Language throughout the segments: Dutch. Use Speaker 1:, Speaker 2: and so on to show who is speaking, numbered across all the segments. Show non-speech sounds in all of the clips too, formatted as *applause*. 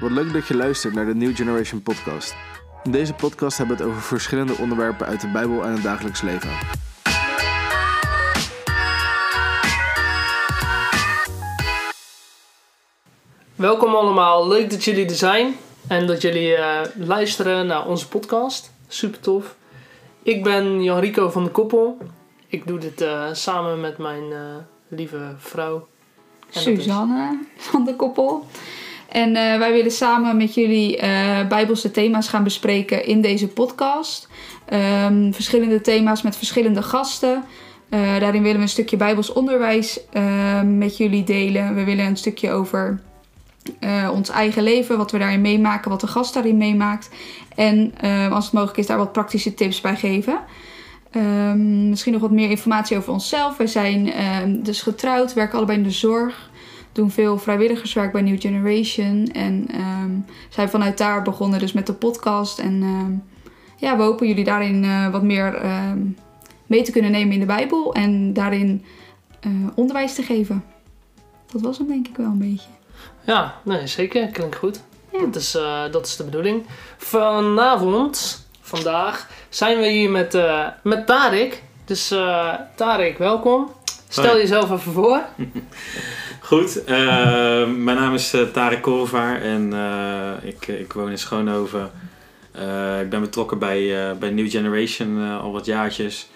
Speaker 1: Wat leuk dat je luistert naar de New Generation Podcast. In deze podcast hebben we het over verschillende onderwerpen uit de Bijbel en het dagelijks leven.
Speaker 2: Welkom allemaal, leuk dat jullie er zijn en dat jullie eh, luisteren naar onze podcast. Super tof. Ik ben Jan Rico van de Koppel. Ik doe dit eh, samen met mijn eh, lieve vrouw. En is-
Speaker 3: Suzanne van de koppel. En eh, wij willen samen met jullie eh, bijbelse thema's gaan bespreken in deze podcast. Ehm, verschillende thema's met verschillende gasten. Eh, daarin willen we een stukje bijbels onderwijs met jullie delen. We willen een stukje over ons eigen leven, wat we daarin meemaken, wat de gast daarin meemaakt. En als het mogelijk is, daar wat praktische tips bij geven. Ehm, misschien nog wat meer informatie over onszelf. Wij zijn ehm, dus getrouwd, werken allebei in de zorg. Doen veel vrijwilligerswerk bij New Generation. En ehm, zijn vanuit daar begonnen dus met de podcast. En ehm, ja, we hopen jullie daarin eh, wat meer ehm, mee te kunnen nemen in de Bijbel. En daarin eh, onderwijs te geven. Dat was hem denk ik wel een beetje.
Speaker 2: Ja, nee, zeker. Klinkt goed.
Speaker 3: Ja.
Speaker 2: Dat, is, eh, dat is de bedoeling. Vanavond, vandaag, zijn we hier met, eh, met Tarik. Dus eh Tarik, welkom. Stel
Speaker 4: Hoi.
Speaker 2: jezelf even voor. *laughs*
Speaker 4: Goed, eh, mijn naam is uh, Tarek Korvaar en eh, ik, ik woon in Schoonhoven. Eh, ik ben betrokken bij, eh, bij New Generation eh, al wat jaartjes.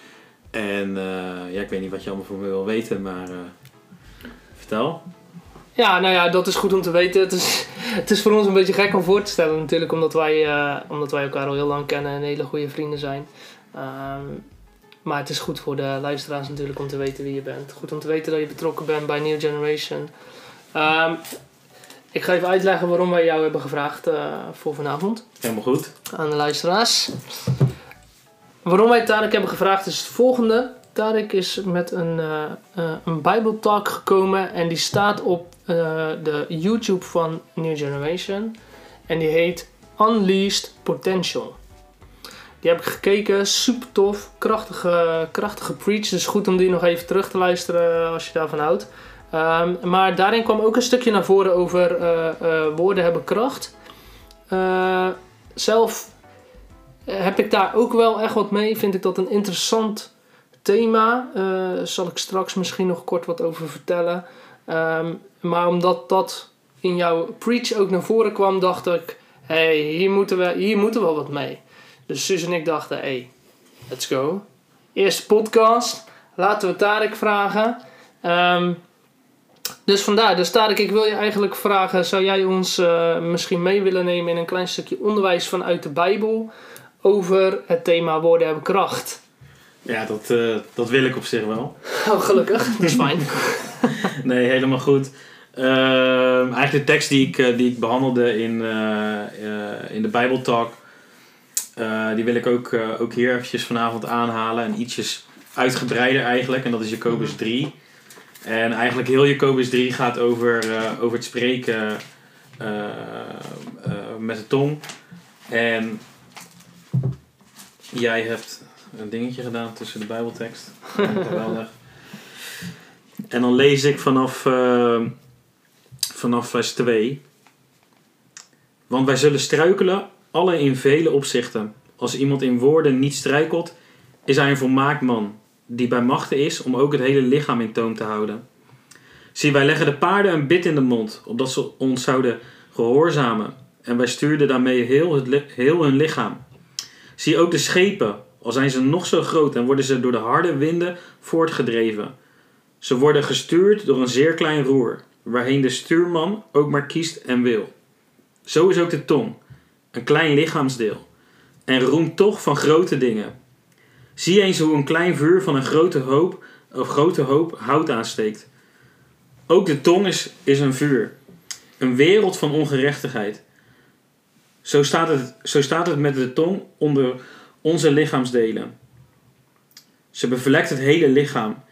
Speaker 4: En eh, ja, ik weet niet wat je allemaal van me wil weten, maar eh, vertel.
Speaker 2: Ja, nou ja, dat is goed om te weten. Het is, *laughs* het is voor ons een beetje gek om voor te stellen natuurlijk, omdat wij, eh, omdat wij elkaar al heel lang kennen en hele goede vrienden zijn. Ehm, maar het is goed voor de luisteraars natuurlijk om te weten wie je bent. Goed om te weten dat je betrokken bent bij New Generation. Ehm, ik ga even uitleggen waarom wij jou hebben gevraagd eh, voor vanavond
Speaker 4: Helemaal goed.
Speaker 2: aan de luisteraars. Waarom wij Tarek hebben gevraagd is het volgende. Tarek is met een, eh eh, een Bijbeltalk gekomen en die staat op de YouTube van New Generation. En die heet Unleashed Potential. Die heb ik gekeken, super tof, krachtige, krachtige preach. Dus goed om die nog even terug te luisteren als je daarvan houdt. Ehm, maar daarin kwam ook een stukje naar voren over eh, eh, woorden hebben kracht. Eh, zelf heb ik daar ook wel echt wat mee. Vind ik dat een interessant thema. Eh zal ik straks misschien nog kort wat over vertellen. Ehm, maar omdat dat in jouw preach ook naar voren kwam, dacht ik: hé, hey, hier, moeten we, hier moeten we wel wat mee. Dus Suus en ik dachten: hé, hey, let's go. Eerste podcast. Laten we Tarek vragen. Ehm, dus vandaar, dus Tarek, ik wil je eigenlijk vragen: zou jij ons eh, misschien mee willen nemen in een klein stukje onderwijs vanuit de Bijbel over het thema woorden hebben kracht?
Speaker 4: Ja, dat, eh, dat wil ik op zich wel. *laughs*
Speaker 2: Oh, gelukkig, dat is fijn. *laughs*
Speaker 4: Nee, helemaal goed. Ehm, eigenlijk de tekst die ik, eh, die ik behandelde in, eh, in de Bijbeltalk, eh, die wil ik ook, eh, ook hier eventjes vanavond aanhalen. En ietsjes uitgebreider eigenlijk, en dat is Jacobus 3. En eigenlijk heel Jacobus 3 gaat over, eh, over het spreken met de tong. En jij hebt een dingetje gedaan tussen de Bijbeltekst. Geweldig. En dan lees ik vanaf, vanaf vers 2. Want wij zullen struikelen, alle in vele opzichten. Als iemand in woorden niet struikelt, is hij een volmaakt man, die bij machten is om ook het hele lichaam in toom te houden. Zie, wij leggen de paarden een bit in de mond, opdat ze ons zouden gehoorzamen. En wij stuurden daarmee heel, het heel hun lichaam. Zie ook de schepen, al zijn ze nog zo groot en worden ze door de harde winden voortgedreven. Ze worden gestuurd door een zeer klein roer, waarheen de stuurman ook maar kiest en wil. Zo is ook de tong, een klein lichaamsdeel, en roemt toch van grote dingen. Zie eens hoe een klein vuur van een grote hoop, of grote hoop hout aansteekt. Ook de tong is, is een vuur, een wereld van ongerechtigheid. Zo staat, het, zo staat het met de tong onder onze lichaamsdelen. Ze bevlekt het hele lichaam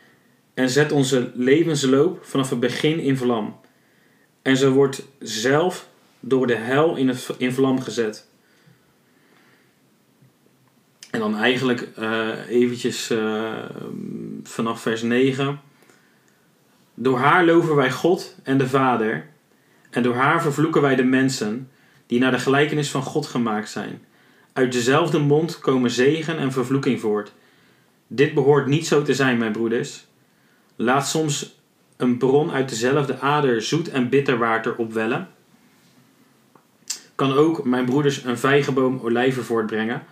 Speaker 4: en zet onze levensloop vanaf het begin in vlam. En ze wordt zelf door de hel in, het, in vlam gezet. En dan eigenlijk eh eventjes eh, vanaf vers 9. Door haar loven wij God en de Vader. En door haar vervloeken wij de mensen. die naar de gelijkenis van God gemaakt zijn. Uit dezelfde mond komen zegen en vervloeking voort. Dit behoort niet zo te zijn, mijn broeders. Laat soms een bron uit dezelfde ader zoet en bitter water opwellen. Kan ook, mijn broeders, een vijgenboom olijven voortbrengen,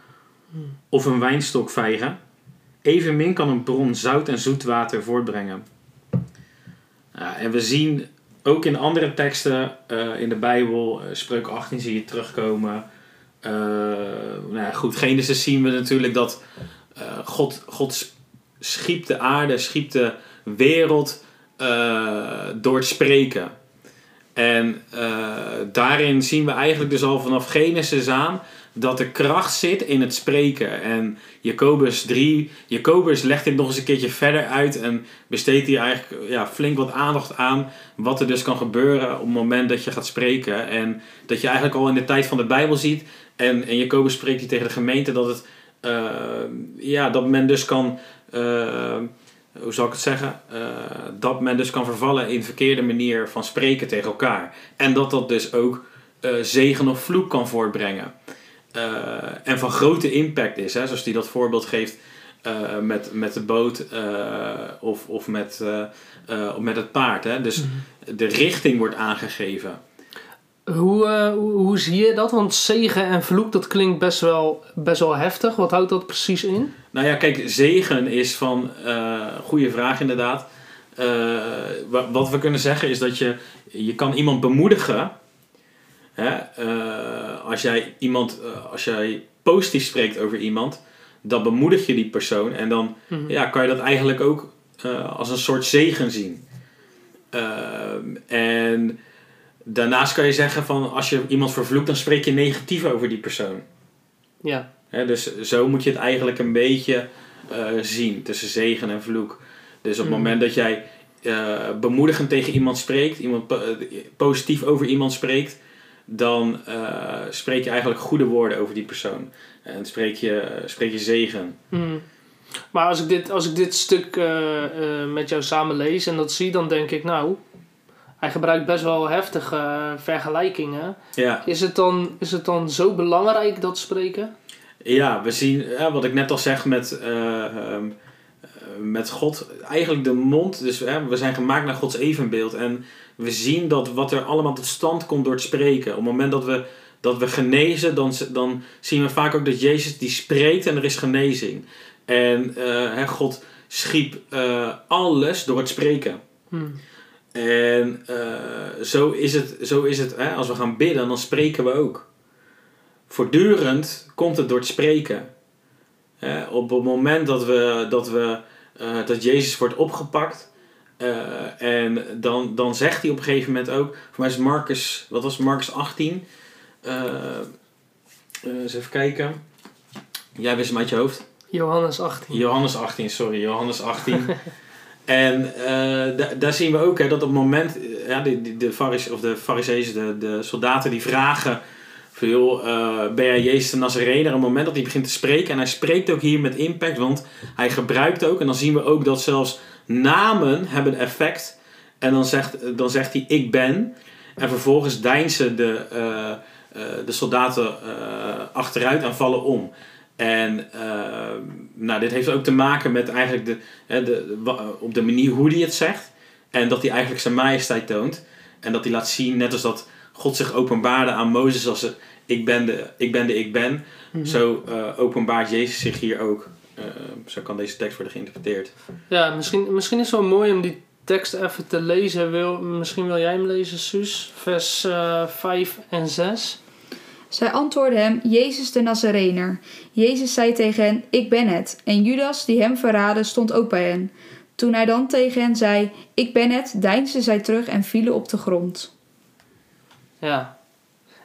Speaker 4: of een wijnstok vijgen. Evenmin kan een bron zout en zoet water voortbrengen. Ja, en we zien ook in andere teksten eh, in de Bijbel, uh, Spreuk 18 zie je terugkomen. Uh, nou ja, goed, Genesis zien we natuurlijk dat God, God schiep de aarde, schiep de wereld door het spreken. En daarin zien we eigenlijk dus al vanaf Genesis aan dat de kracht zit in het spreken. En Jacobus 3, Jacobus legt dit nog eens een keertje verder uit en besteedt hier eigenlijk ja, flink wat aandacht aan wat er dus kan gebeuren op het moment dat je gaat spreken. En dat je eigenlijk al in de tijd van de Bijbel ziet, en, en Jacobus spreekt hier tegen de gemeente, dat, het, uh, ja, dat men dus kan, hoe zal ik het zeggen, uh, dat men dus kan vervallen in verkeerde manier van spreken tegen elkaar. En dat dat dus ook zegen of vloek kan voortbrengen. Uh, en van grote impact is, hè, zoals hij dat voorbeeld geeft met, met de boot of, of met, met het paard. Hè. Dus mm. de richting wordt aangegeven.
Speaker 2: Hoe, hoe, hoe, zie je dat? Want zegen en vloek, dat klinkt best wel, best wel heftig. Wat houdt dat precies in?
Speaker 4: Nou ja, kijk, zegen is van, goede vraag inderdaad. wat we kunnen zeggen is dat je, je kan iemand bemoedigen Hè? Uh, als jij iemand, uh, als jij positief spreekt over iemand, dan bemoedig je die persoon en dan mm-hmm. ja, kan je dat eigenlijk ook uh, als een soort zegen zien. en daarnaast kan je zeggen van als je iemand vervloekt, dan spreek je negatief over die persoon.
Speaker 2: Ja.
Speaker 4: Dus zo moet je het eigenlijk een beetje zien tussen zegen en vloek. Dus op het mm. moment dat jij bemoedigend tegen iemand spreekt, iemand positief over iemand spreekt, dan uh, spreek je eigenlijk goede woorden over die persoon. En spreek je, spreek je zegen.
Speaker 2: Mm. Maar als ik dit, als ik dit stuk met jou samen lees en dat zie, dan denk ik, nou, hij gebruikt best wel heftige vergelijkingen.
Speaker 4: Ja.
Speaker 2: Is, het dan, is het dan zo belangrijk dat spreken?
Speaker 4: Ja, we zien, wat ik net al zeg met, um, met God, eigenlijk de mond. Dus we zijn gemaakt naar Gods evenbeeld. En we zien dat wat er allemaal tot stand komt door het spreken. Op het moment dat we, dat we genezen, dan, dan zien we vaak ook dat Jezus die spreekt en er is genezing. En uh, God schiep uh, alles door het spreken.
Speaker 2: Hmm.
Speaker 4: En uh, zo is het, zo is het hè, als we gaan bidden, dan spreken we ook. Voortdurend komt het door het spreken. op het moment dat, we, dat, we, dat Jezus wordt opgepakt, uh, en dan, dan zegt hij op een gegeven moment ook, voor mij is Marcus, wat was Marcus 18? Uh, uh, eens even kijken. Jij wist hem uit je hoofd?
Speaker 2: Johannes 18.
Speaker 4: Johannes 18, sorry, Johannes 18. *laughs* en daar zien we ook hè, dat op het moment, ja, de, de, de, faris, of de farisees, de, de soldaten die vragen van joh, ben jij Jezus de Nazarener? Op het moment dat hij begint te spreken, en hij spreekt ook hier met impact, want hij gebruikt ook, en dan zien we ook dat zelfs namen hebben effect. En dan zegt, dan zegt hij ik ben. En vervolgens deinzen de, uh, uh, de soldaten uh, achteruit en vallen om. En nou, dit heeft ook te maken met eigenlijk de, de, op de manier hoe hij het zegt. En dat hij eigenlijk zijn majesteit toont. En dat hij laat zien, net als dat God zich openbaarde aan Mozes als ik ben de ik ben. De ik ben. Mm -hmm. Zo openbaart Jezus zich hier ook. Uh, zo kan deze tekst worden geïnterpreteerd.
Speaker 2: Ja, misschien, misschien is het wel mooi om die tekst even te lezen. Wil, misschien wil jij hem lezen, Suus. Vers uh, 5 en 6.
Speaker 3: Zij antwoordde hem, Jezus de Nazarener. Jezus zei tegen hen, ik ben het. En Judas, die hem verraadde, stond ook bij hen. Toen hij dan tegen hen zei, ik ben het, deinsden zij terug en vielen op de grond.
Speaker 2: Ja,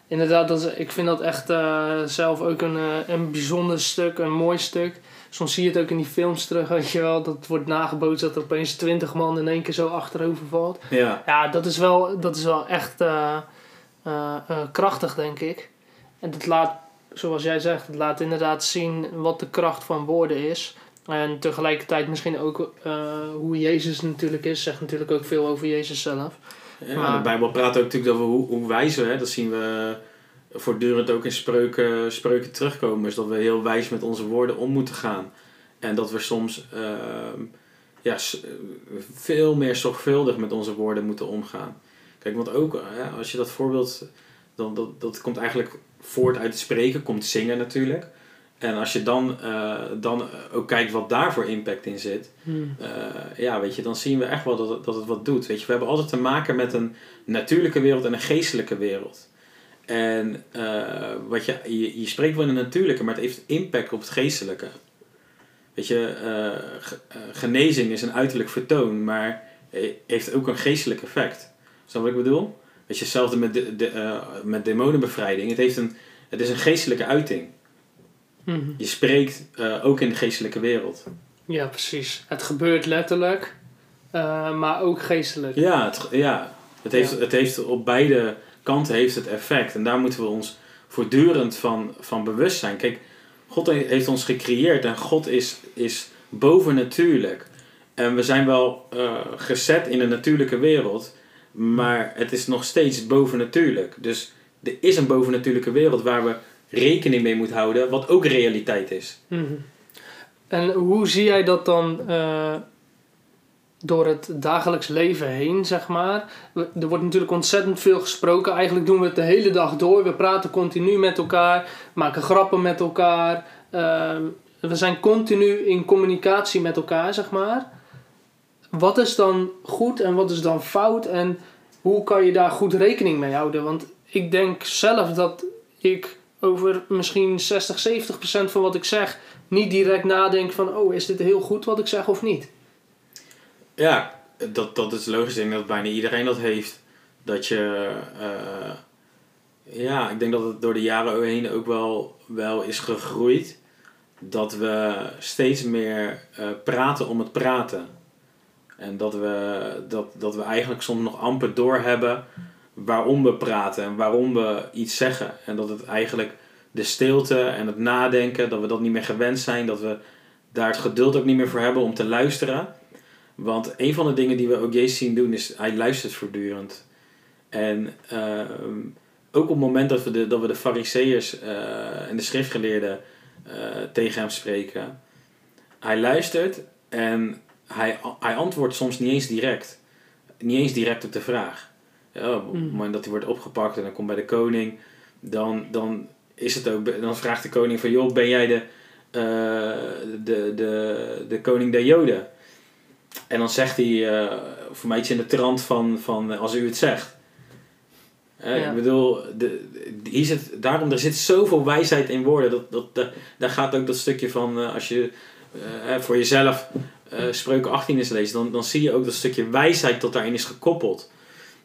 Speaker 2: inderdaad, dat is, ik vind dat echt uh, zelf ook een, uh, een bijzonder stuk, een mooi stuk. Soms zie je het ook in die films terug, weet je wel. Dat wordt nagebootst dat er opeens twintig man in één keer zo achterover valt.
Speaker 4: Ja,
Speaker 2: ja dat, is wel, dat is wel echt uh, uh, uh, krachtig, denk ik. En dat laat, zoals jij zegt, het laat inderdaad zien wat de kracht van woorden is. En tegelijkertijd misschien ook hoe Jezus natuurlijk is. Zegt natuurlijk ook veel over Jezus zelf.
Speaker 4: Ja, maar, de Bijbel praat ook natuurlijk over hoe, hoe wijzen, hè. dat zien we voortdurend ook in spreuken, spreuken terugkomen, is dat we heel wijs met onze woorden om moeten gaan. En dat we soms ehm, ja, veel meer zorgvuldig met onze woorden moeten omgaan. Kijk, want ook eh, als je dat voorbeeld, dan, dat, dat komt eigenlijk voort uit het spreken, komt zingen natuurlijk. En als je dan, eh, dan ook kijkt wat daarvoor impact in zit,
Speaker 2: Hmm.
Speaker 4: eh, ja, weet je, dan zien we echt wel dat het, dat het wat doet. Weet je, we hebben altijd te maken met een natuurlijke wereld en een geestelijke wereld. En eh, wat je, je, je spreekt wel in een natuurlijke, maar het heeft impact op het geestelijke. Weet je, ge- genezing is een uiterlijk vertoon, maar he- heeft ook een geestelijk effect. Snap je wat ik bedoel? Weet je, hetzelfde met, de, de, eh, met demonenbevrijding. Het, heeft een, het is een geestelijke uiting.
Speaker 2: Mhm.
Speaker 4: Je spreekt eh, ook in de geestelijke wereld.
Speaker 2: Ja, precies. Het gebeurt letterlijk, eh, maar ook geestelijk.
Speaker 4: Ja, het, ja. Het, heeft,
Speaker 2: Ja.
Speaker 4: het heeft op beide kanten heeft het effect. En daar moeten we ons voortdurend van, van bewust zijn. Kijk, God he- heeft ons gecreëerd en God is, is bovennatuurlijk. En we zijn wel gezet in een natuurlijke wereld, maar het is nog steeds bovennatuurlijk. Dus er is een bovennatuurlijke wereld waar we rekening mee moeten houden, wat ook realiteit is.
Speaker 2: Mhm. En hoe zie jij dat dan eh, door het dagelijks leven heen, zeg maar? Er wordt natuurlijk ontzettend veel gesproken. Eigenlijk doen we het de hele dag door. We praten continu met elkaar, maken grappen met elkaar. Ehm, we zijn continu in communicatie met elkaar, zeg maar. Wat is dan goed en wat is dan fout? En hoe kan je daar goed rekening mee houden? Want ik denk zelf dat ik over misschien 60, 70 procent van wat ik zeg niet direct nadenk van, oh, is dit heel goed wat ik zeg of niet?
Speaker 4: Ja, dat, dat is logisch. Ik denk dat bijna iedereen dat heeft. Dat je... eh, ja, ik denk dat het door de jaren heen ook wel, wel is gegroeid. Dat we steeds meer eh, praten om het praten. En dat we, dat, dat we eigenlijk soms nog amper doorhebben waarom we praten en waarom we iets zeggen. En dat het eigenlijk de stilte en het nadenken, dat we dat niet meer gewend zijn. Dat we daar het geduld ook niet meer voor hebben om te luisteren. Want een van de dingen die we ook Jezus zien doen is, hij luistert voortdurend. En ehm, ook op het moment dat we de, dat we de fariseërs eh, en de schriftgeleerden eh, tegen hem spreken. Hij luistert en hij, hij antwoordt soms niet eens direct. Niet eens direct op de vraag. Ja, op het
Speaker 2: Mm.
Speaker 4: moment dat hij wordt opgepakt en dan komt bij de koning, dan, dan, is het ook, dan vraagt de koning van, joh, ben jij de, eh, de, de, de koning der Joden? En dan zegt hij, eh, voor mij iets in de trant van, van eh, als u het zegt.
Speaker 2: Ja.
Speaker 4: Ik bedoel, de, de- hier zit, daarom, er zit zoveel wijsheid in woorden. Dat, dat, da- daar gaat ook dat stukje van, als je voor jezelf eh, Spreuken 18 eens leest, dan, dan zie je ook dat stukje wijsheid dat daarin is gekoppeld.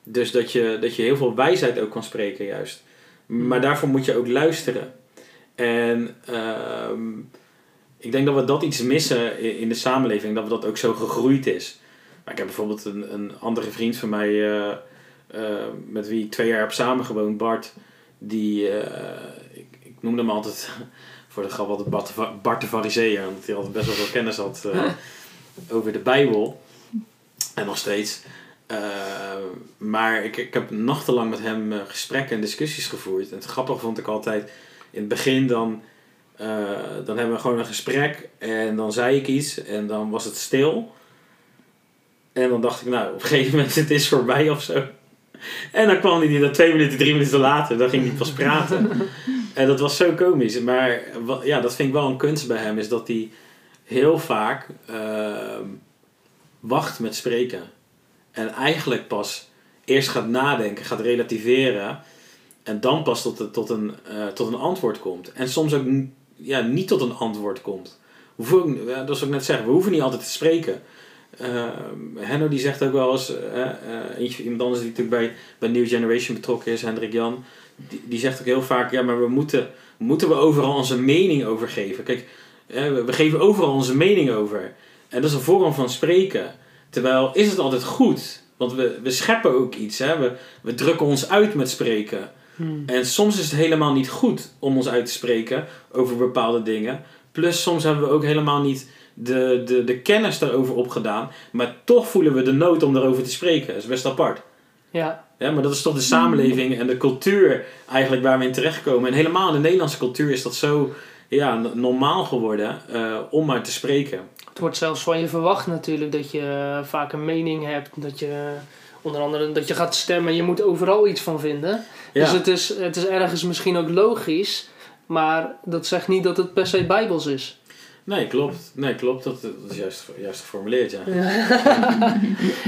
Speaker 4: Dus dat je, dat je heel veel wijsheid ook kan spreken juist. Maar daarvoor moet je ook luisteren. En ehm, ik denk dat we dat iets missen in de samenleving, dat we dat ook zo gegroeid is. Maar ik heb bijvoorbeeld een, een andere vriend van mij, eh, eh, met wie ik twee jaar heb samengewoond, Bart. Die, ik, ik noemde hem altijd *laughs* voor de grap altijd Bart de, Bart omdat hij altijd best wel veel kennis had *laughs* over de Bijbel. En nog steeds. Eh, maar ik, ik heb nachtenlang met hem eh, gesprekken en discussies gevoerd. En het grappige vond ik altijd, in het begin dan, eh, dan hebben we gewoon een gesprek en dan zei ik iets en dan was het stil. En dan dacht ik, nou, op een gegeven moment het is voorbij of zo. En dan kwam hij dan twee minuten, drie minuten later, dan ging hij pas praten. *laughs* en dat was zo komisch. Maar ja, dat vind ik wel een kunst bij hem, is dat hij heel vaak ehm, wacht met spreken. En eigenlijk pas eerst gaat nadenken, gaat relativeren. En dan pas tot, tot, een, eh, tot een antwoord komt. En soms ook ja, niet tot een antwoord komt. Dat is ook net zeggen, we hoeven niet altijd te spreken. Eh, Henno die zegt ook wel eens, eh, eh, iemand anders die natuurlijk bij, bij New Generation betrokken is, Hendrik Jan, die, die zegt ook heel vaak, ja maar we moeten, moeten we overal onze mening over geven. Kijk, we, geven overal onze mening over. En dat is een vorm van spreken. Terwijl is het altijd goed, want we, we scheppen ook iets. Hè? We, we drukken ons uit met spreken.
Speaker 2: Hmm.
Speaker 4: En soms is het helemaal niet goed om ons uit te spreken over bepaalde dingen. Plus soms hebben we ook helemaal niet de, de, de kennis daarover opgedaan. Maar toch voelen we de nood om daarover te spreken. Dat is best apart.
Speaker 2: Ja,
Speaker 4: Ja, maar dat is toch de samenleving en de cultuur eigenlijk waar we in terechtkomen. En helemaal in de Nederlandse cultuur is dat zo ja, normaal geworden eh, om maar te spreken.
Speaker 2: Het wordt zelfs van je verwacht natuurlijk dat je eh, vaak een mening hebt. Dat je onder andere dat je gaat stemmen. Je moet overal iets van vinden.
Speaker 4: Ja,
Speaker 2: Dus het is, het is ergens misschien ook logisch. Maar dat zegt niet dat het per se bijbels is.
Speaker 4: nee, klopt. Nee, klopt. Dat, dat is juist, juist geformuleerd, ja. *laughs*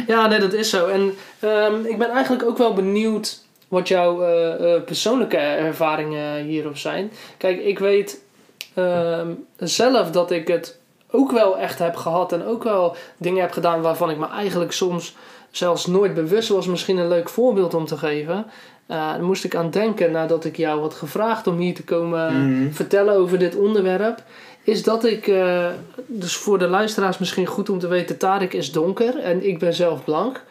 Speaker 2: Ja, nee, dat is zo. En ehm, ik ben eigenlijk ook wel benieuwd wat jouw eh, eh, persoonlijke ervaringen hierop zijn. Kijk, ik weet ehm, zelf dat ik het ook wel echt heb gehad en ook wel dingen heb gedaan waarvan ik me eigenlijk soms zelfs nooit bewust was. Misschien een leuk voorbeeld om te geven. Eh daar moest ik aan denken nadat ik jou had gevraagd om hier te komen
Speaker 4: Mhm.
Speaker 2: vertellen over dit onderwerp. Is dat ik, eh, dus voor de luisteraars misschien goed om te weten, Tarek is donker en ik ben zelf blank.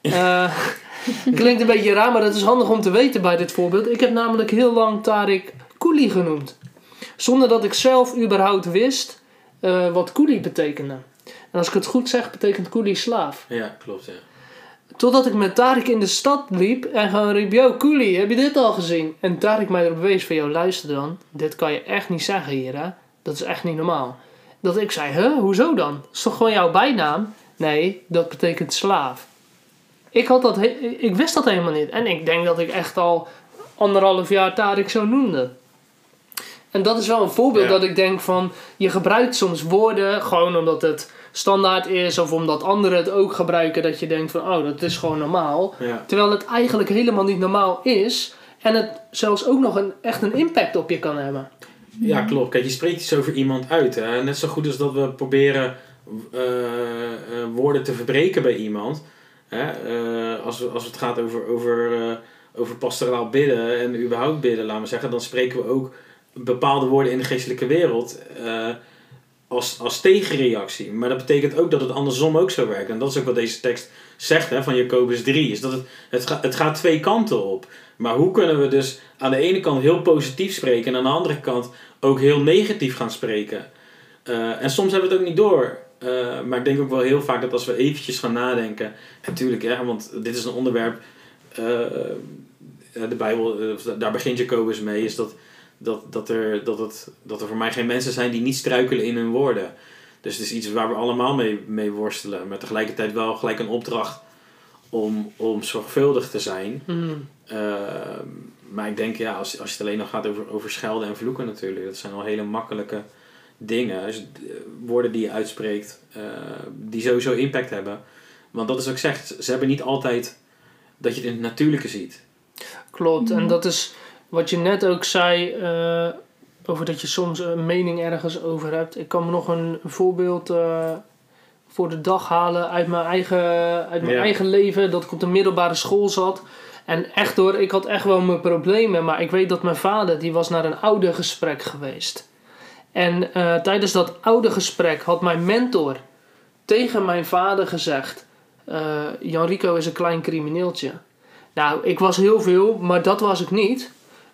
Speaker 2: Eh, *laughs* klinkt een beetje raar, maar dat is handig om te weten bij dit voorbeeld. Ik heb namelijk heel lang Tarek Koeli genoemd. Zonder dat ik zelf überhaupt wist eh, wat Koeli betekende. En als ik het goed zeg, betekent Koeli slaaf.
Speaker 4: Ja, klopt, ja.
Speaker 2: Totdat ik met Tarek in de stad liep en gewoon riep: Yo, Koeli, heb je dit al gezien? En Tarek mij erop wees van: Yo, luister dan. Dit kan je echt niet zeggen hier, hè? Dat is echt niet normaal. Dat ik zei: Huh, hoezo dan? Dat is toch gewoon jouw bijnaam? Nee, dat betekent slaaf. Ik, had dat ik wist dat helemaal niet. En ik denk dat ik echt al anderhalf jaar Tarek zo noemde. En dat is wel een voorbeeld
Speaker 4: Ja.
Speaker 2: dat ik denk van... Je gebruikt soms woorden gewoon omdat het standaard is... of omdat anderen het ook gebruiken... dat je denkt van, oh, dat is gewoon normaal.
Speaker 4: ja.
Speaker 2: Terwijl het eigenlijk helemaal niet normaal is... en het zelfs ook nog een, echt een impact op je kan hebben.
Speaker 4: Ja, klopt. Kijk, je spreekt iets over iemand uit. Hè? Net zo goed als dat we proberen eh, eh, woorden te verbreken bij iemand. Hè? Eh, als, als het gaat over, over, over pastoraal bidden en überhaupt bidden, laten we zeggen, dan spreken we ook bepaalde woorden in de geestelijke wereld eh, als, als tegenreactie. Maar dat betekent ook dat het andersom ook zo werkt. En dat is ook wat deze tekst zegt hè, van Jacobus 3. Is dat het, het, gaat twee kanten op. Maar hoe kunnen we dus aan de ene kant heel positief spreken en aan de andere kant ook heel negatief gaan spreken? Eh, en soms hebben we het ook niet door. Eh, maar ik denk ook wel heel vaak dat als we eventjes gaan nadenken. En natuurlijk, hè, want dit is een onderwerp. de Bijbel, daar begint Jacobus mee. Is dat, dat, dat, er, dat, het, dat er voor mij geen mensen zijn die niet struikelen in hun woorden. Dus het is iets waar we allemaal mee, mee worstelen. Maar tegelijkertijd wel gelijk een opdracht om, om zorgvuldig te zijn.
Speaker 2: Hmm.
Speaker 4: Ehm, maar ik denk, ja, als, als je het alleen nog gaat over, over schelden en vloeken natuurlijk, dat zijn al hele makkelijke dingen. Dus, eh, woorden die je uitspreekt, eh, die sowieso impact hebben. Want dat is ook zegt, ze hebben niet altijd dat je het in het natuurlijke ziet.
Speaker 2: Klopt. En
Speaker 3: Mhm.
Speaker 2: dat is wat je net ook zei... eh, over dat je soms een mening ergens over hebt. Ik kan me nog een voorbeeld eh, voor de dag halen uit mijn eigen, uit mijn
Speaker 4: Ja.
Speaker 2: eigen leven. Dat ik op de middelbare school zat. En echt hoor, ik had echt wel mijn problemen. Maar ik weet dat mijn vader, die was naar een oude gesprek geweest. En eh, tijdens dat oude gesprek had mijn mentor tegen mijn vader gezegd... eh, Jan Rico is een klein crimineeltje. Nou, ik was heel veel, maar dat was ik niet.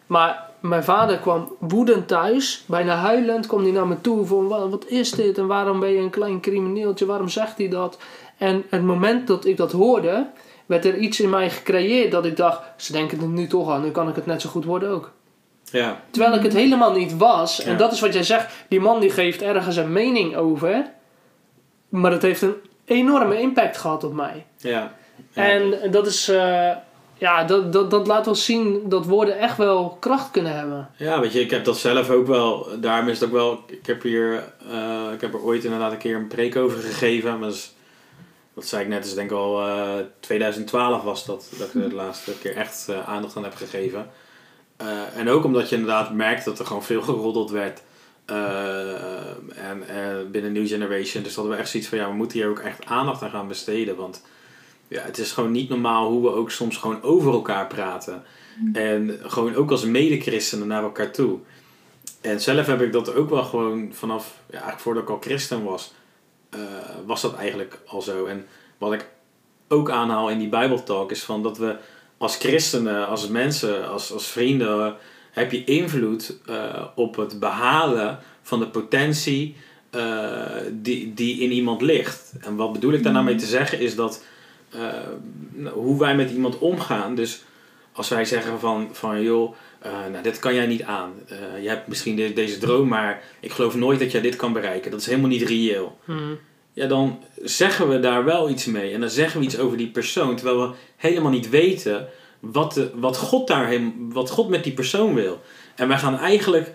Speaker 2: Maar mijn vader kwam woedend thuis, bijna huilend, kwam hij naar me toe van "Wa- wat is dit en waarom ben je een klein crimineeltje, waarom zegt hij dat? En het moment dat ik dat hoorde, werd er iets in mij gecreëerd dat ik dacht, ze denken er nu toch aan, nu kan ik het net zo goed worden ook.
Speaker 4: Ja,
Speaker 2: Terwijl ik het helemaal niet was. En
Speaker 4: Ja.
Speaker 2: dat is wat jij zegt. Die man die geeft ergens een mening over. Maar het heeft een enorme impact gehad op mij.
Speaker 4: ja.
Speaker 2: En dat is... eh, ja, dat, dat, dat laat wel zien dat woorden echt wel kracht kunnen hebben.
Speaker 4: Ja, weet je, ik heb dat zelf ook wel. Daarom is het ook wel. Ik heb hier. eh, ik heb er ooit inderdaad een keer een preek over gegeven. Maar dat, dat zei ik net, is denk ik al. eh 2012 was dat. Dat ik de laatste keer echt eh, aandacht aan heb gegeven. Eh, en ook omdat je inderdaad merkt dat er gewoon veel geroddeld werd. Eh, en eh, binnen New Generation. Dus hadden we echt zoiets van ja, we moeten hier ook echt aandacht aan gaan besteden. Want ja, het is gewoon niet normaal hoe we ook soms gewoon over elkaar praten. En gewoon ook als medechristenen naar elkaar toe. En zelf heb ik dat ook wel gewoon vanaf, ja, eigenlijk voordat ik al christen was, eh, was dat eigenlijk al zo. En wat ik ook aanhaal in die Bijbeltalk is van dat we als christenen, als mensen, als, als vrienden, heb je invloed eh, op het behalen van de potentie eh, die, die in iemand ligt. En wat bedoel ik daar nou mee te zeggen is dat eh, nou, hoe wij met iemand omgaan. Dus als wij zeggen van, van joh, eh, nou, dit kan jij niet aan. Eh, je hebt misschien de- deze droom, maar ik geloof nooit dat jij dit kan bereiken. Dat is helemaal niet reëel.
Speaker 2: Mhm.
Speaker 4: Ja, dan zeggen we daar wel iets mee. En dan zeggen we iets over die persoon, terwijl we helemaal niet weten wat, de, wat, God, daar wat God met die persoon wil. En wij gaan eigenlijk,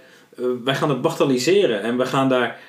Speaker 4: wij gaan het bagatelliseren en we gaan daar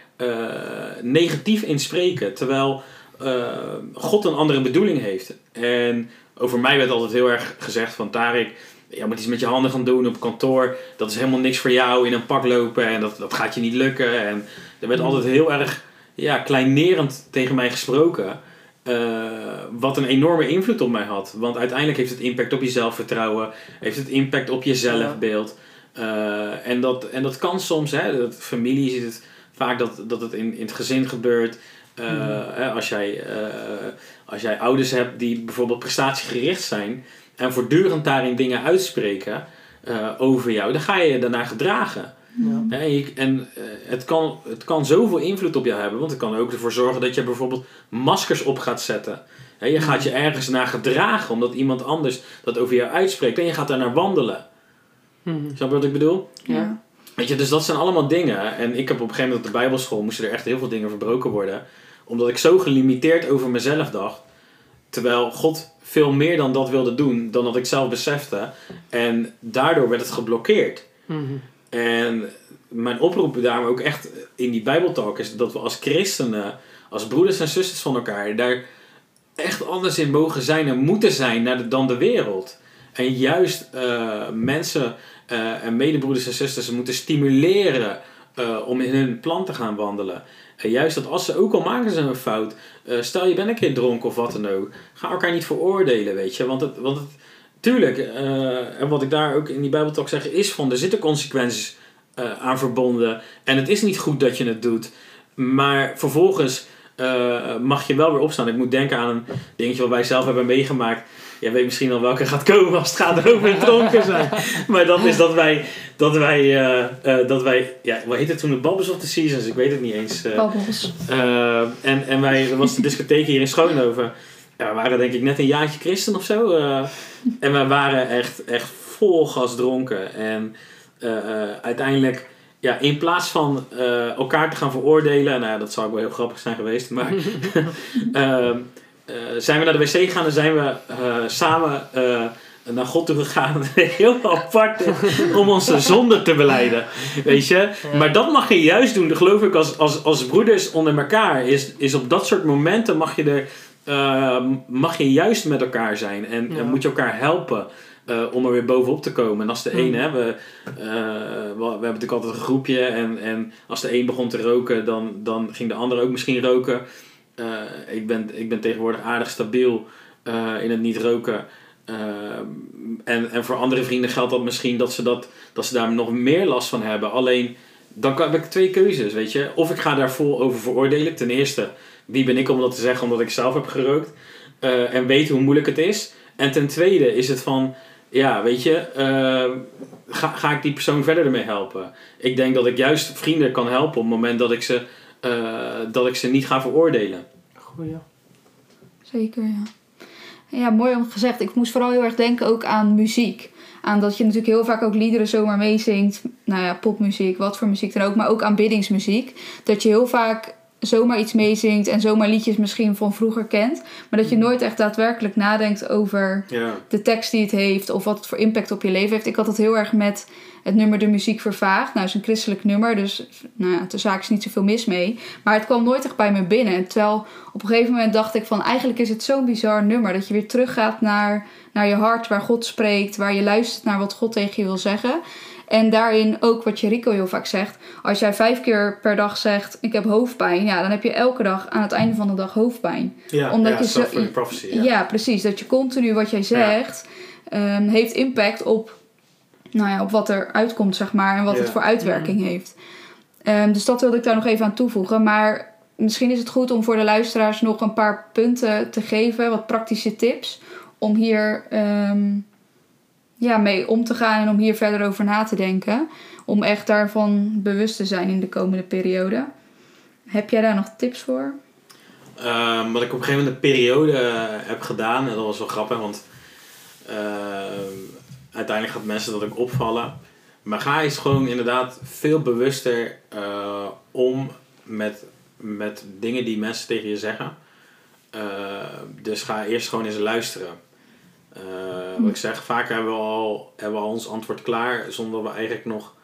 Speaker 4: negatief in spreken, terwijl eh, God een andere bedoeling heeft. En over mij werd altijd heel erg gezegd van Tarik, je moet iets met je handen gaan doen op kantoor. Dat is helemaal niks voor jou, in een pak lopen en dat, dat gaat je niet lukken. En er werd altijd heel erg ja, kleinerend tegen mij gesproken. eh, wat een enorme invloed op mij had. Want uiteindelijk heeft het impact op je zelfvertrouwen. Heeft het impact op je zelfbeeld. Eh, en, dat, en dat kan soms. Hè, dat familie ziet het vaak dat, dat het in, in het gezin gebeurt. Eh, als, jij, eh, als jij ouders hebt die bijvoorbeeld prestatiegericht zijn. En voortdurend daarin dingen uitspreken eh, over jou. Dan ga je je daarna gedragen. En je- en het, kan, het kan zoveel invloed op jou hebben, want het kan er ook ervoor zorgen dat je bijvoorbeeld maskers op gaat zetten. Hè, je gaat je ergens naar gedragen omdat iemand anders dat over jou uitspreekt en je gaat daar naar wandelen.
Speaker 2: Mhm.
Speaker 4: Snap je wat ik bedoel?
Speaker 3: Ja.
Speaker 4: Weet je, dus dat zijn allemaal dingen. En ik heb op een gegeven moment op de Bijbelschool moesten er echt heel veel dingen verbroken worden. Omdat ik zo gelimiteerd over mezelf dacht. Terwijl God veel meer dan dat wilde doen dan dat ik zelf besefte. En daardoor werd het geblokkeerd.
Speaker 2: Mhm.
Speaker 4: En mijn oproep daarom ook echt in die Bijbeltalk is dat we als christenen, als broeders en zusters van elkaar, daar echt anders in mogen zijn en moeten zijn dan de wereld. En juist eh, mensen eh, en medebroeders en zusters moeten stimuleren eh, om in hun plan te gaan wandelen. En juist dat als ze, ook al maken ze een fout, eh, stel je bent een keer dronken of wat dan ook, ga elkaar niet veroordelen, weet je. Want het, want het tuurlijk, en wat ik daar ook in die Bijbeltalk zeg, is van er zitten consequenties aan verbonden. En het is niet goed dat je het doet. Maar vervolgens mag je wel weer opstaan. Ik moet denken aan een dingetje wat wij zelf hebben meegemaakt. Jij weet misschien al welke gaat komen als het gaat over dronken zijn. *laughs* Maar dat is dat wij, dat wij, eh, eh, dat wij, ja, wat heet het toen? De Babbels of the Seasons? Ik weet het niet eens.
Speaker 3: Babbels.
Speaker 4: Eh, en, en wij, er was de discotheek hier in Schoonhoven. Ja, we waren denk ik net een jaartje christen of zo. en we waren echt, echt vol gas dronken. En uiteindelijk, ja, in plaats van elkaar te gaan veroordelen. Nou, ja, dat zou ook wel heel grappig zijn geweest. Maar *laughs* *laughs* ehm, eh, zijn we naar de wc gegaan en zijn we eh, samen eh, naar God toe gegaan. *laughs* heel apart om onze zonde te beleiden. Weet je? Maar dat mag je juist doen, geloof ik, als, als, als broeders onder elkaar. Is, is op dat soort momenten mag je er. eh, mag je juist met elkaar zijn en,
Speaker 2: Ja.
Speaker 4: en moet je elkaar helpen eh, om er weer bovenop te komen. En als de een, hè, we, eh, we, we hebben natuurlijk altijd een groepje en, en als de een begon te roken, dan, dan ging de ander ook misschien roken. Eh, ik, ben, ik ben tegenwoordig aardig stabiel eh, in het niet roken. Eh, en, en voor andere vrienden geldt dat misschien dat ze, dat, dat ze daar nog meer last van hebben. Alleen, dan heb ik twee keuzes, weet je. Of ik ga daar vol over veroordelen. Ten eerste, wie ben ik om dat te zeggen omdat ik zelf heb gerookt. en weet hoe moeilijk het is. En ten tweede is het van, ja, weet je, ga, ga ik die persoon verder ermee helpen? Ik denk dat ik juist vrienden kan helpen op het moment dat ik ze, eh, dat ik ze niet ga veroordelen.
Speaker 2: Goeie.
Speaker 3: Zeker, ja. Ja, mooi om gezegd. Ik moest vooral heel erg denken ook aan muziek. Aan dat je natuurlijk heel vaak ook liederen zomaar meezingt. Nou ja, popmuziek, wat voor muziek dan ook. Maar ook aanbiddingsmuziek. Dat je heel vaak zomaar iets meezingt en zomaar liedjes misschien van vroeger kent. Maar dat je nooit echt daadwerkelijk nadenkt over
Speaker 4: Ja.
Speaker 3: de tekst die het heeft of wat het voor impact op je leven heeft. Ik had het heel erg met het nummer De Muziek Vervaagt. Nou, het is een christelijk nummer, dus nou ja, de zaak is niet zoveel mis mee. Maar het kwam nooit echt bij me binnen. Terwijl op een gegeven moment dacht ik van eigenlijk is het zo'n bizar nummer dat je weer teruggaat naar, naar je hart, waar God spreekt, waar je luistert naar wat God tegen je wil zeggen. En daarin ook wat Jericho heel vaak zegt. Als jij vijf keer per dag zegt: Ik heb hoofdpijn. Ja, dan heb je elke dag aan het einde van de dag hoofdpijn.
Speaker 4: Ja,
Speaker 3: Omdat
Speaker 4: ja,
Speaker 3: je zo-
Speaker 4: prophecy,
Speaker 3: Ja.
Speaker 4: ja.
Speaker 3: precies. Dat je continu wat jij zegt ehm, heeft impact op, nou ja, op wat er uitkomt, zeg maar. En wat het voor uitwerking heeft. Ehm, dus dat wilde ik daar nog even aan toevoegen. Maar misschien is het goed om voor de luisteraars nog een paar punten te geven. Wat praktische tips. Om hier ehm, ja, mee om te gaan en om hier verder over na te denken. Om echt daarvan bewust te zijn in de komende periode. Heb jij daar nog tips voor?
Speaker 4: Ehm, wat ik op een gegeven moment een periode eh, heb gedaan, en dat was wel grappig, want ehm, uiteindelijk gaat mensen dat ook opvallen. Maar ga eens gewoon inderdaad veel bewuster eh, om met, met dingen die mensen tegen je zeggen. Eh, dus ga eerst gewoon eens luisteren. Eh, Wat ik zeg, vaak hebben we, al, hebben we al ons antwoord klaar zonder we eigenlijk nog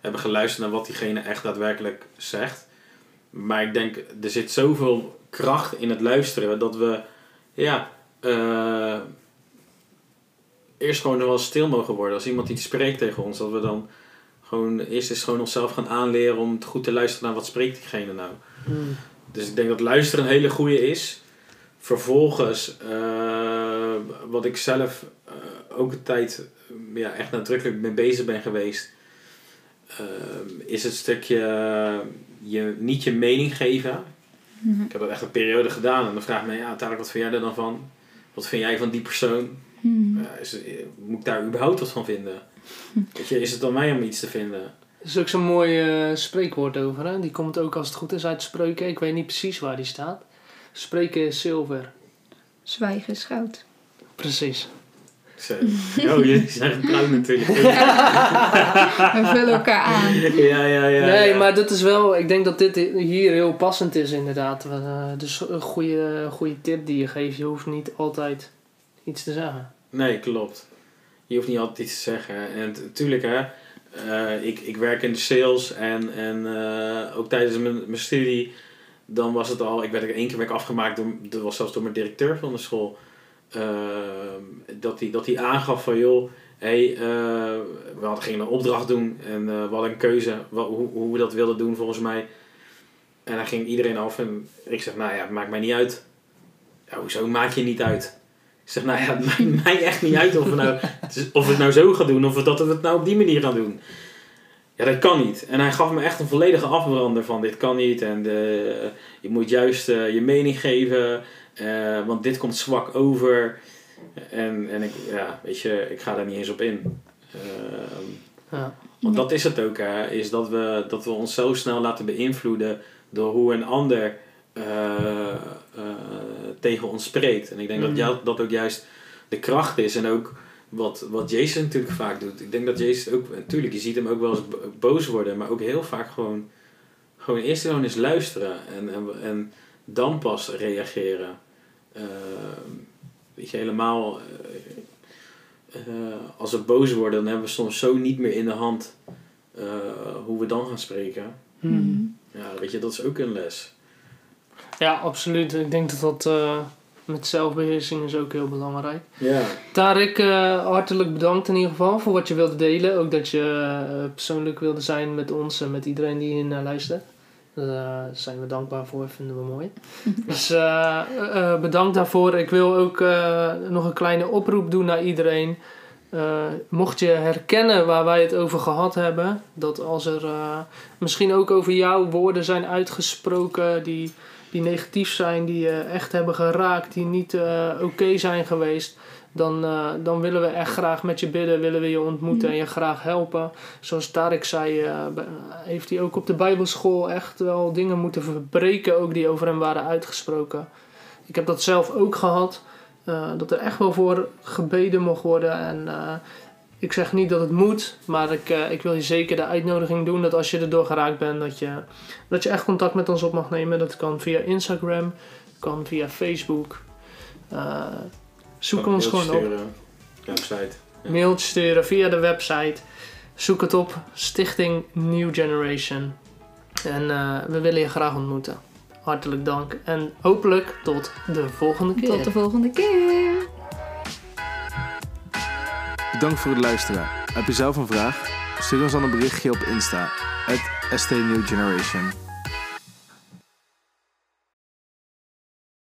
Speaker 4: hebben geluisterd naar wat diegene echt daadwerkelijk zegt. Maar ik denk, er zit zoveel kracht in het luisteren dat we, ja, eh, eerst gewoon wel stil mogen worden. Als iemand iets spreekt tegen ons, dat we dan gewoon eerst eens gewoon onszelf gaan aanleren om goed te luisteren naar wat spreekt diegene nou.
Speaker 2: Hmm.
Speaker 4: Dus ik denk dat luisteren een hele goede is. Vervolgens, eh, wat ik zelf eh, ook een tijd ja, echt nadrukkelijk mee bezig ben geweest, eh, is het stukje je, niet je mening geven.
Speaker 3: Mhm.
Speaker 4: Ik heb dat echt een periode gedaan en dan vraag ik me, ja, uiteindelijk, wat vind jij er dan van? Wat vind jij van die persoon?
Speaker 3: Mhm.
Speaker 4: Ja, is, moet ik daar überhaupt wat van vinden? *laughs* Weet je, is het aan mij om iets te vinden?
Speaker 2: Er is ook zo'n mooi spreekwoord over. Hè? Die komt ook als het goed is uit spreuken. Ik weet niet precies waar die staat. Spreken is zilver.
Speaker 3: Zwijgen is goud.
Speaker 2: Precies.
Speaker 4: Zo. *laughs* Oh, jullie zijn getrouwd natuurlijk. *laughs*
Speaker 3: We vullen elkaar aan.
Speaker 4: Ja, ja, ja.
Speaker 2: nee,
Speaker 4: ja.
Speaker 2: maar dit is wel... Ik denk dat dit hier heel passend is inderdaad. Eh, dus een goede, goede tip die je geeft. Je hoeft niet altijd iets te zeggen.
Speaker 4: Nee, klopt. Je hoeft niet altijd iets te zeggen. En natuurlijk, hè, eh, ik, ik werk in de sales en, en eh, ook tijdens mijn, mijn studie, dan was het al, ik werd er één keer afgemaakt, door, dat was zelfs door mijn directeur van de school, Ehm, dat hij dat aangaf van joh, hey, eh, we hadden, gingen een opdracht doen en eh, we hadden een keuze wa- hoe, hoe we dat wilden doen volgens mij. En dan ging iedereen af en ik zeg, nou ja, het maakt mij niet uit. Ja, hoezo maakt je niet uit? Ik zeg, nou ja, het maakt *laughs* mij echt niet uit of we, nou, of we het nou zo gaan doen of dat we het nou op die manier gaan doen. Ja, dat kan niet. En hij gaf me echt een volledige afbrander van dit kan niet en de, je moet juist eh, je mening geven, eh, want dit komt zwak over. En, en ik, ja, weet je, ik ga daar niet eens op in. Ehm,
Speaker 2: Ja.
Speaker 4: want dat is het ook, hè, is dat we, dat we ons zo snel laten beïnvloeden door hoe een ander eh, eh, tegen ons spreekt. En ik denk
Speaker 2: Mhm.
Speaker 4: dat dat ook juist de kracht is en ook wat, wat Jason natuurlijk vaak doet. Ik denk dat Jason ook, natuurlijk, je ziet hem ook wel eens bo- boos worden, maar ook heel vaak gewoon, gewoon eerst gewoon eens luisteren en, en, en dan pas reageren. Eh, weet je, helemaal. eh, eh, als we boos worden, dan hebben we soms zo niet meer in de hand eh, hoe we dan gaan spreken.
Speaker 2: Hmm.
Speaker 4: Ja, weet je, dat is ook een les.
Speaker 2: Ja, absoluut. Ik denk dat dat eh, met zelfbeheersing is ook heel belangrijk.
Speaker 4: Ja.
Speaker 2: Tarek, eh, hartelijk bedankt in ieder geval voor wat je wilde delen. Ook dat je eh, persoonlijk wilde zijn met ons en met iedereen die hier naar luistert. Daar zijn we dankbaar voor, vinden we mooi. *laughs* dus eh, eh, bedankt daarvoor. Ik wil ook eh, nog een kleine oproep doen naar iedereen. Eh, mocht je herkennen waar wij het over gehad hebben, dat als er eh, misschien ook over jou woorden zijn uitgesproken die, die negatief zijn, die je echt hebben geraakt, die niet eh, oké zijn geweest, dan, eh, dan willen we echt graag met je bidden, willen we je ontmoeten en je graag helpen. Zoals Tarek zei, eh, heeft hij ook op de Bijbelschool echt wel dingen moeten verbreken, ook die over hem waren uitgesproken. Ik heb dat zelf ook gehad, eh, dat er echt wel voor gebeden mocht worden. En eh, ik zeg niet dat het moet, maar ik, eh, ik wil je zeker de uitnodiging doen dat als je erdoor geraakt bent, dat je, dat je echt contact met ons op mag nemen. Dat kan via Instagram, kan via Facebook. Eh, zoek
Speaker 4: Kan
Speaker 2: ons gewoon op.
Speaker 4: Website. Ja.
Speaker 2: Mailtje sturen via de website. Zoek het op. Stichting New Generation. En eh, we willen je graag ontmoeten. Hartelijk dank. En hopelijk tot de volgende keer.
Speaker 3: Tot de volgende keer.
Speaker 1: Bedankt voor het luisteren. Heb je zelf een vraag? Stuur ons dan een berichtje op Insta. At ST New Generation.